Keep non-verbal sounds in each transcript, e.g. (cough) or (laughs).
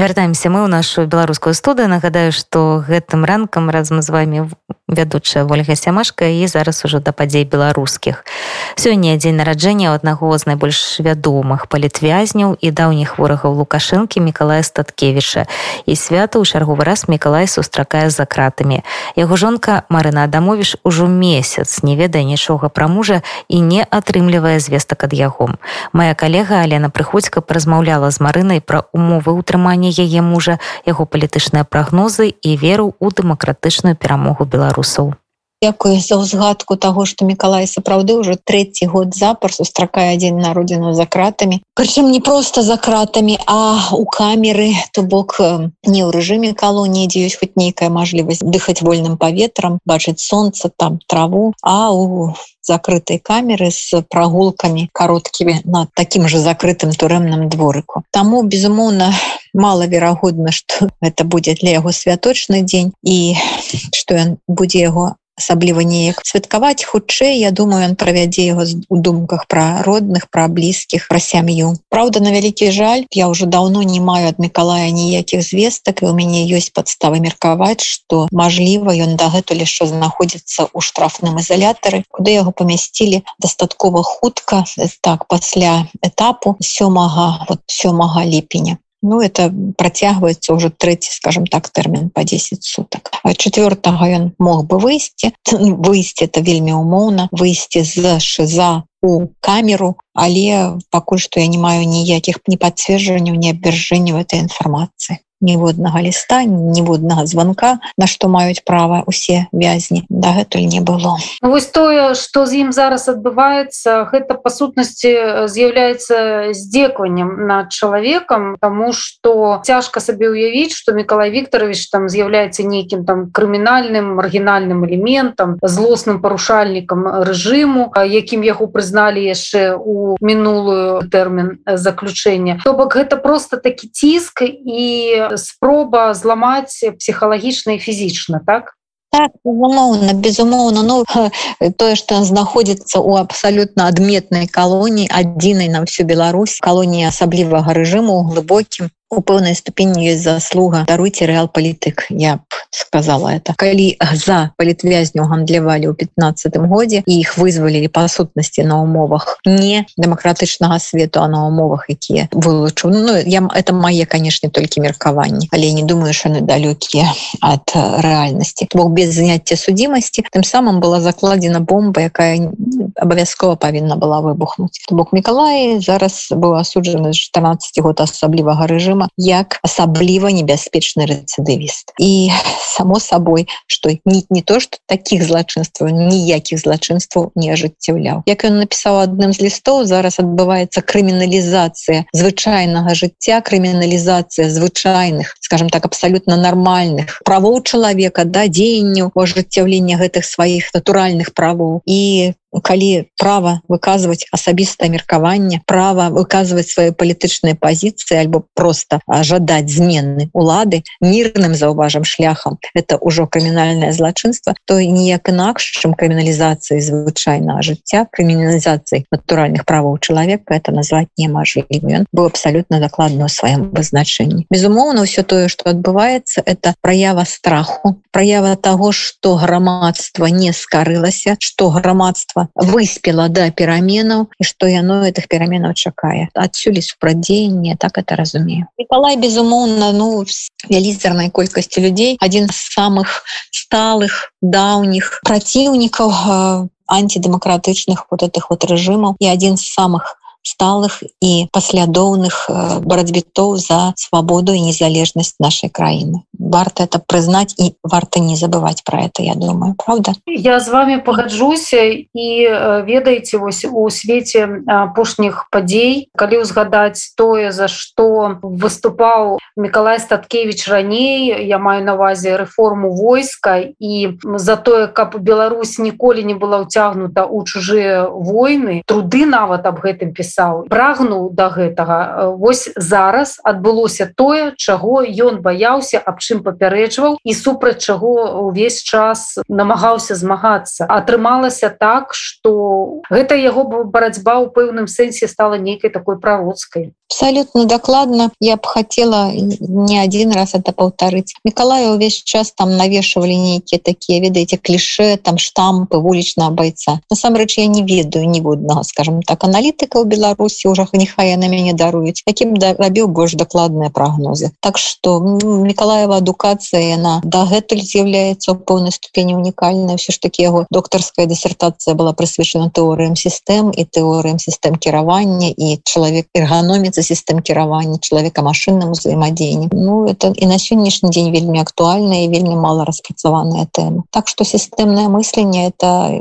Вяртаемся мы ў нашу беларускую студыю. Нагадаю што гэтым ранкам разам з вами вядучая ольга сямашка і зараз ужо да падзей беларускіх. Сёння дзень нараджэння аднаго з найбольш вядомых палітвязняў і даўніх ворагаў лукашэнкі мікалая статкевіча. І свята ў чарговы раз мікалай сустракае за кратамі яго жонка марына адамовіш ужо месяц не ведае нічога пра мужа і не атрымлівае звестак ад яго. Моя калега алена прыходзька паразмаўляла з марынай пра умовы ўтрымання яе мужа яго палітычныя прагнозы і веру ў дэмакратычную перамогу беларус беларусаў. Дякую за ўзгадку таго што мікалай сапраўды ўжо трэці год запар сустракае адзін народзіну за кратамі. Прычым не просто за кратамі а у камеры то бок не ў рэжыме калоніі дзе ёсць хоць нейкая мажлівасць дыхаць вольным паветрам бачыць солнце там траву а у закрытой камеры с прогулками короткімі на таким же закрытым турэмным дворыку. Таму безумоўна малаверагодна что это будзе для яго святочны дзень і что ён будзе яго асабліва неяк святкаваць. Хутчэй я думаю он правядзе его у думках про родных про блізкіх про сям'ю. Праўда на вялікі жаль я уже давно не маю ад Миколая ніякіх звестак і у мяне ёсць подставы меркаваць что мажліва ён дагэтуль яшчэ знаходзіцца у штрафным изолятары куды яго памясцілі дастаткова хутка так пасля этапу сёмага вот сёмага ліпеня Ну это працягваецца ўжо трэці скажем так тэрмін по 10 суток. Четвертого ён мог бы выйсці (laughs) выйсці это вельмі умоўна выйсці з шиза у камеру. Але пакуль што я не маю ніякіх не пацверджанняў не абвяржэнняў этой інфармацыі ніводнага ліста ніводнага звонка на што маюць права усе вязні. Дагэтуль не было. Ну, вось тое что з ім зараз адбываецца гэта па сутнасці з'яўляецца здзекваннем над чалавекам тому что цяжка сабе ўявіць что Миколай Вікторович там з'яўляецца нейкім там крымінальным маргінальным элементам злосным парушальнікам рэжыму якім яго прызналі яшчэ у мінулую тэрмін заключэння. То бок гэта просто такі ціск і спроба зламаць псіхалагічна і фізічна так? Так, безумоўна безумоўна. Ну тое что знаходзіцца у абсалютна адметнай калоніі адзінай на всю Беларусь калоніі асаблівага рэжыму глыбокім у пэўнай ступені ёсць заслуга. Даруйте рэал палітык я б сказала это. Калі за палітвязню гандлявалі ў 15 годзе і іх вызвалілі па сутнасці на умовах не дэмакратычнага свету а на умовах якія вылучу Ну я это мае канешне толькі меркаванні. Але не думаю що яны далёкія ад рэальнасці. Бок без заняцця судзімасці тым самым была закладзена бомба якая абавязкова павінна была выбухнуць. Бок Миколай зараз быў асуджаны 14 год асаблівага рэжыма таксама як асабліва небяспечны рэцыдывіст і само сабой что не не то что таких злачынстваў ніякіх злачынстваў не ажыццяўляў. Як ён напісаў адным з лістоў зараз адбываецца крыміналізацыя звычайнага жыцця крыміналізацыя звычайных скажем так абсалютна нармальных правоў чалавека да дзеянню ажыццяўлення гэтых сваіх натуральных правоў. І калі права выказваць асабістае меркаванне права выказваць свае палітычныя пазіцыі альбо просто жадаць змены улады мірным заўважам шляхам это ўжо крымінальнае злачынства то ніяк інакш чым крыміналізацыі звычайнага жыцця крыміналізацыі натуральных правоў чалавека это назваць немажлівы ён быў абсалютна дакладна ў сваім вызначэнні безумоўна ўсё тое что адбываецца это праява страху праява того что грамадства не скарылася что грамадства государства выспела да пераменаў і что яно этих пераменаў чакае адсюль супрадзеянне так это разумею. Николай безумоўно ну вялізарнай колькасці людзей один з самых сталых даўніх праціўнікаў антидемократычных вот этих вот рэжымаў і один з самых сталых і паслядоўных барацьбітоў за свабоду і незалежнасць нашай краіны варта это прызнаць і варта не забывать про это я думаю правда? Я з вами пагаджуся і ведаеце вось у свеце апошніх падзей калі ўзгадаць тое за что выступаў Миколай статкевич раней я маю навазе рэформу войска. І за тое каб Беларусь ніколі не была ўцягнута у чужыя войны труды нават аб гэтым пісаць напісаў прагнуў до да гэтага. Вось зараз адбылося тое чаго ён баяўся аб чым папярэджваў і супраць чаго увесь час намагаўся змагацца. Атрымалася так что гэта яго барацьба ў пэўным сэнсе стала нейкай такой прародской абсолютно докладно я б хотела не один раз это полторыть Миколая увесь час там навешивали некие такие виды эти клише там штампы уличного бойца насамрэч я не ведаю ніводного скажем так аналітыка у беларусі уже нехай на мяне даруюць якім рабіў больш докладныя прогнозы. Так что миколаева адукацыя яна дагэтуль з'яўляецца у поўнай ступені унікальная все ж таки яго докторская диссертация была прысвечана тэорыям сістэм і тэорыям сістэм кіравання і чалавек эрганоміцы сістэм кіравання чалавека машинным узаемадзеянні Ну это і на сённяшні дзень вельмі актуальна і вельмі мало распрацаваная тэма так что сістэмнае мысленне это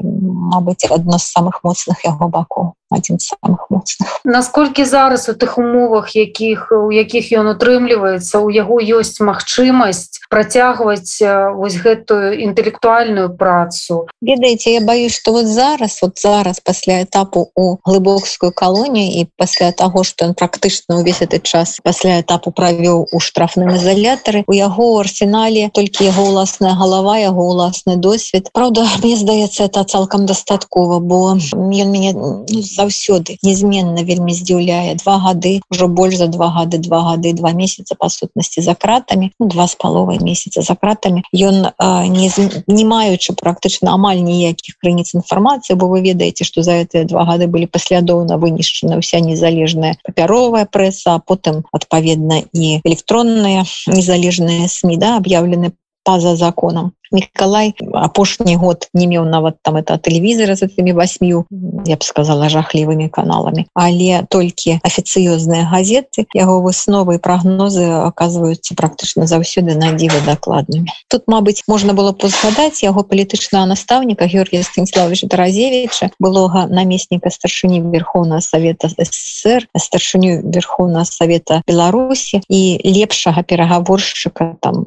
мабыць адно з самых моцных яго бакоў адзін з самых моцных насколькі зараз у тых умовах якіх у якіх ён утрымліваецца у яго ёсць магчымасць працягваць вось гэтую інтэлектуальную працу ведаеце я боюсь что вот зараз вот зараз пасля этапу у глыбокскую калонію і пасля того что он практычна увесь этот час пасля этапу правёў у штрафным изолятары у яго арсенале толькі яго уласная голова яго уласны досвед. Праўда (laughs) мне здаецца это цалкам дастаткова бо ён мяне ну, заўсёды незменна вельмі здзіўляе. Два гады ўжо больш за два гады два гады два месяца па сутнасці за кратамі. Ну, два з паловай месяца за кратамі. Ён не, не маючы практычна амаль ніякіх крыніц інфармацыі бо вы ведаеце што за гэтыя два гады былі паслядоўна вынішчана ўся незалежная папяровая прэса потым адпаведна і электронная незалежная сМ да аб'яўлены па-за законам Миколай апошні год не меў нават там это тэлевізора з этими восьмю я б сказала жахлівымі каналамі але толькі афіцыёзныя газеты яго высновы прогнозы оказываются практычна заўсёды на дзівы дакладнымі тут Мабыць можна было позгадаць яго палітычнага настаўніка Георгія станіславовича таразевича былога намесніка старшыні верховного совета ссср старшыню верховного совета беларусі і лепшага перагаворшчыка там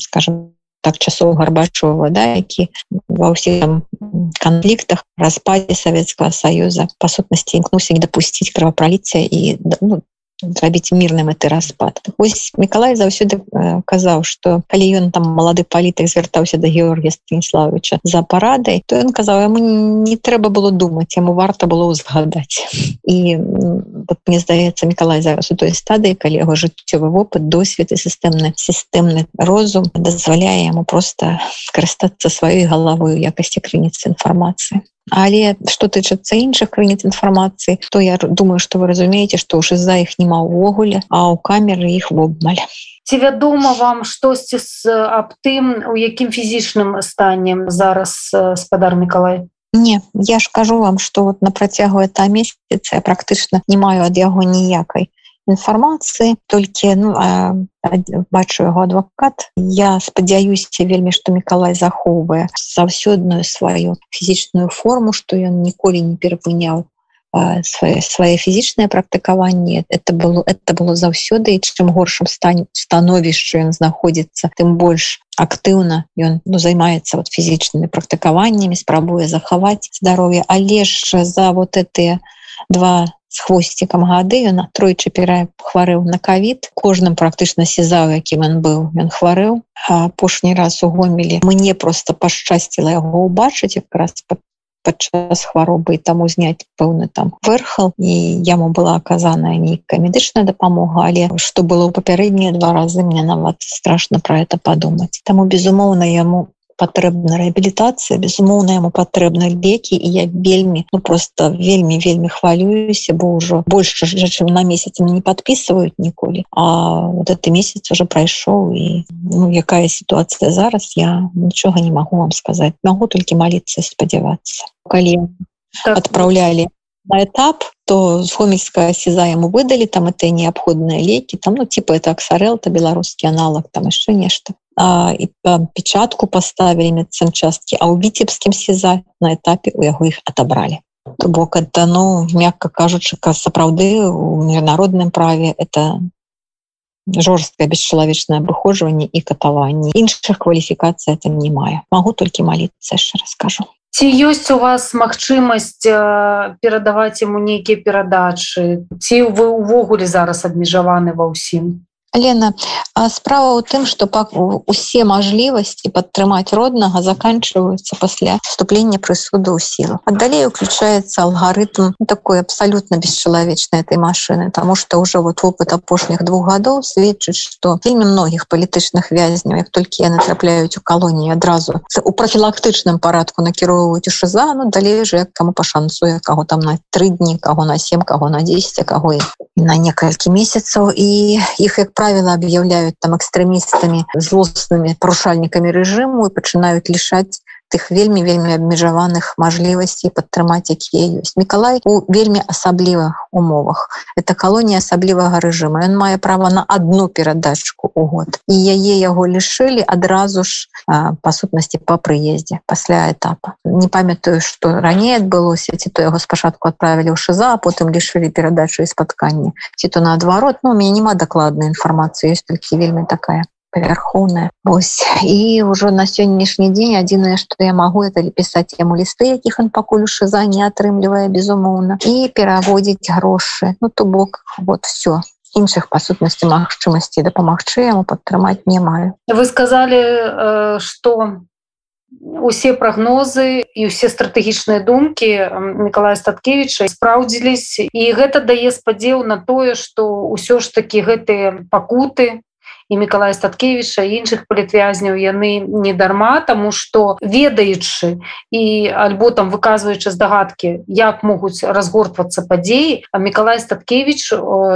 скажем так часоў гарбачова да які ва ўсіх канфліктах распадзе Савецкага союза па сутнасці імкнуўся не дапусціць кровапраліцця і ну, зрабіць мірным это распад. Ось Миколай заўсёды э, казаў что калі ён там малады палітык звяртаўся до Георгія станіславовича за парадай то ён казаў ему не трэба было думаць яму варта было узгадаць і вот, мне здаецца Миколай зараз у той стадыі калі яго жыццёвы вопыт досвед і сістэмны сістэмны розум дазваляе яму просто карыстацца сваёй галавой якасці крыніцы інфармацыі але что тычыцца іншых крыніц інфармацыі то я думаю что вы разумееце что ўж из-за іх няма ўвогуле а у камеры іх вобмаль. Ці вядома вам штосьці з аб тым у якім фізічным стане зараз спадар Миколай Не я ж кажу вам что вот на працягу это месяца я практычна не маю ад яго ніякай інфармацыі толькі ну, бачу яго адвокат я спадзяюся вельмі што Миколай захоўвае заўсёдную сваю фізічную форму што ён ніколі не перапыняў свае свае фізічныя практыкаванні. Это было это было заўсёды і чым горшым стане становішчу ён знаходзіцца тым больш актыўна ён ну, займаецца вот фізічнымі практыкаваннямі спрабуе захаваць здароўе. Але ж за вот этыя два с хвосцікам гады ён тройчы пера хварэў на кавід. Кожным практычна сезаў якім ён быў ён хварэў. Апошні раз у гомелі мне просто пашчасціла яго убачыць якраз под падчас хваробы таму зняць пэўны там вэрхал і яму была аказаная нейкая медычная дапамога але што было ў папярэднія два разы мне нават страшно про это падумаць. Таму безумоўна яму патрэбна рэабілітацыя безумоўна яму патрэбны лекі і я вельмі ну просто вельмі вельмі хвалююся бо ўжо больш чым на месяц не подписываюць ніколі а вот это месяц уже прайшоў і ну, якая сітуацыя зараз я нічога не могу вам сказать. Могу толькі молиться спадзявацца калі так. отправлялі на этап то з гомельская сеза яму выдалі там это неабходныя лекі там ну типа это аксарел то беларускі аналог там яшчэ нешта і печатку поставілі медсанчасткі а ў віцебскім сеза на этапе у яго іх отобралі то бок это ну мякка кажучы ка сапраўды у міжнародным праве это жорсткае бесчалавечнае абыхожванне і катаванне. Іншых кваліфікацый это не мае магу толькі маліцца яшчэ раскажу ці ёсць у вас магчымасць перадаваць ему нейкія перадачы? Ці вы увогуле зараз абмежаваны ва ўсім Лена справа ў тым что пак усе мажлівасці падтрымаць роднага заканчиваются пасля вступлення прысуду ў сілу. Далей уключается алгарытм такой абсолютно бесчалавечной этой машины тому что уже вот опыт апошніх двух гадоў сведчыць что вельмі многіх палітычных вязняў як толькі яны трапляюць у калоніі адразу у профілактычным парадку накіроўваюць у шиза ну далей же кому пашанцуе кого там на три дні кого на 7 кого на 10 кого на некалькі месяцаў. І іх як правило объявляют там экстремистами злостными парушальниками режиму и пачынают лишать тых вельмі вельмі абмежаваных мажлівасцей падтрымаць якія ёсць Миколай у вельмі асаблівых умовах. Это калонія асаблівага рэжыма ён мае права на одну перадачку у год. І яе яго лішылі адразу ж па сутнасці по прыездзе пасля этапа не памятаю что раней адбылося ці то яго спачатку отправілі ў шиза потым лішылі перадачу і спатканні ці то наадварот ну у мяне няма дакладнай інфармацыі ёсць толькі вельмі такая павярхоўная ось і ўжо на сённяшні дзень адзінае што я магу это пісаць яму лісты якіх он пакуль шиза не атрымлівае безумоўна і пераводзіць грошы ну то бок вот все іншых па сутнасці магчымасці дапамагчы яму падтрымаць не маю. Вы сказали что усе прагнозы і ўсе стратэгічныя думкі Миколая статкевича спраўдзілись і гэта дае спадзеў на тое что ўсё ж таки гэтыя пакуты і Миколая статкевича іншых палітвязняў яны не дарма тому что ведаючы і альбо там выказваючы здагадкі як могуць разгортвацца падзеі а Миколай статкевич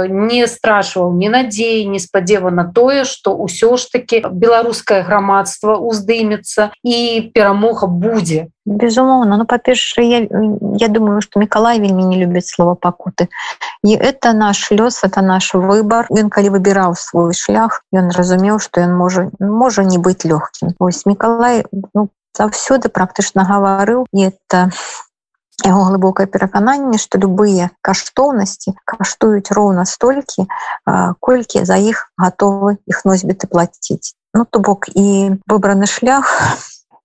не страшваў ні надзеі не спадзева на тое что ўсё ж таки беларускае грамадства уздымецца і перамога будзе безумоўно ну па-першае я, я думаю что Миколай вельмі не любіць слова пакуты і это наш лёс это наш выбор. Ён калі выбіраў свой шлях ён разумеў что ён можа можа не быць лёгкім ось Миколай ну, заўсёды практычна гаварыў это яго глыбокае перакананне что любыя каштоўнасці каштуюць роўна столькі колькі за іх готовы іх носьбіты плаціць ну то бок і выбраны шлях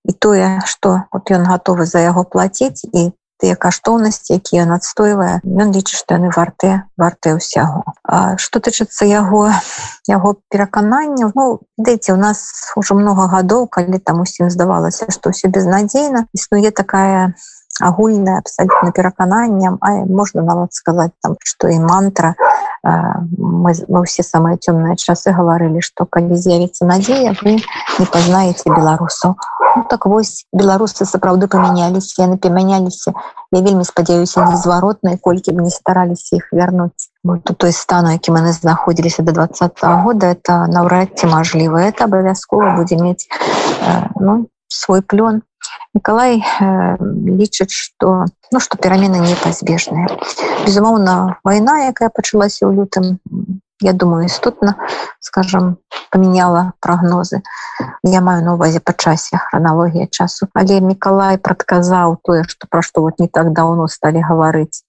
і тое что? Вот ён готовы за яго плаціць і тыя каштоўнасці якія ён адстойвае ён лічыць што яны варты варты ўсяго что тычыцца яго яго пераканання ну дайце у нас уже много гадоў калі там усім здавалася что все безнадзейна існуе такая агульная абсолютно перакананням а можна нават сказаць там что і мантра. Мы, мы все самыя цёмныя часы гаварылі что калі з'явіцца надзея вы не пазнаеце беларусаў ну, так вось беларусы сапраўды памяняліся яны памяняліся. Я вельмі спадзяюся незваротнай колькі бы не стараліся іх вярнуць. Тут той стану які мы знаходзіліся до два -го года это наўрад ці мажліва. Это абавязкова будзе мець ну, свой плён. Николай э, лічыць что ну что перамены непазбежныя безумоўна война якая пачалася ў лютым я думаю істотна скажем поменяла прогнозы я маю на увазе па часе хроналогія часу. Але Миколай прадказаў тое что про что вот не так давно стали гаварыць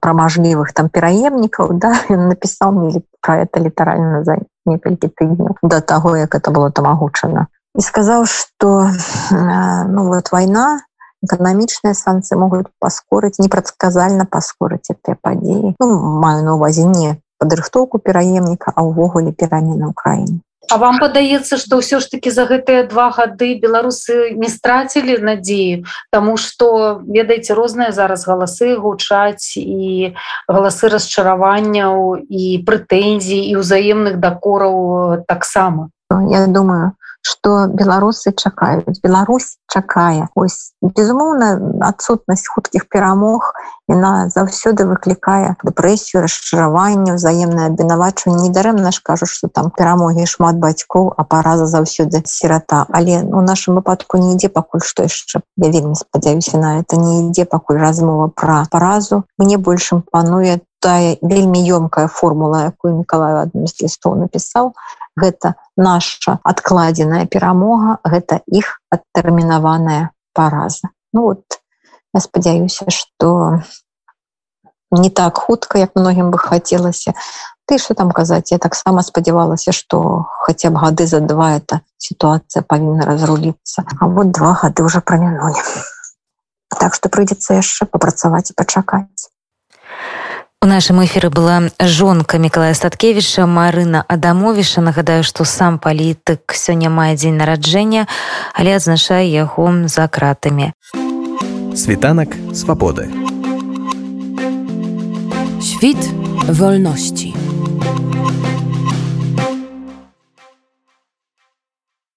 про мажлівых там пераемнікаў да (laughs) напісаў мне про это літаральна за некалькі тыдняў до того як это было там агучана і сказаў что ну вот война эканамічныя санкцыі могуць паскорыць непрадказальна паскорыць этой падзеі ну, маю на увазе не падрыхтоўку пераемніка а ўвогуле перамены ўкраіне. А вам падаецца што ўсё ж таки за гэтыя два гады беларусы не страцілі надзею Таму что ведаеце розныя зараз галасы гучаць і галасы расчараванняў і прэтэнзій і ўзаемных дакораў таксама. Я думаю что беларусы чакаюць Беларусь чакае ось безумоўна адсутнасць хуткіх перамог яна заўсёды выклікае дэпрэсію расчараванне взаемное абвінавачванне недарэмна ж кажу что там перамогі шмат бацькоў а параза заўсёды сірата але у нашым выпадку не ідзе пакуль што яшчэ я вельмі спадзяюся на это не ідзе пакуль размова пра паразу мне большым пануе тая вельмі ёмкая формула якую Миколаю адным з лістоў напісаў гэта наша адкладзеная перамога гэта іх адтэрмінаваная параза. Ну вот я спадзяюся что не так хутка як многім бы хацелася. Ты что там казаць я таксама спадзявалася что хотя б гады за два это сітуацыя павінна разруліцца а вот два гады уже прамянули так што прыйдзецца яшчэ папрацаваць і пачакаць У нашым эфіры была жонка Миколая Статкевіча Марына Адамовіша. Нагадаю што сам палітык сёння мае дзень нараджэння але адзначае яго за кратамі. Світанак свабоды. Świt wolności.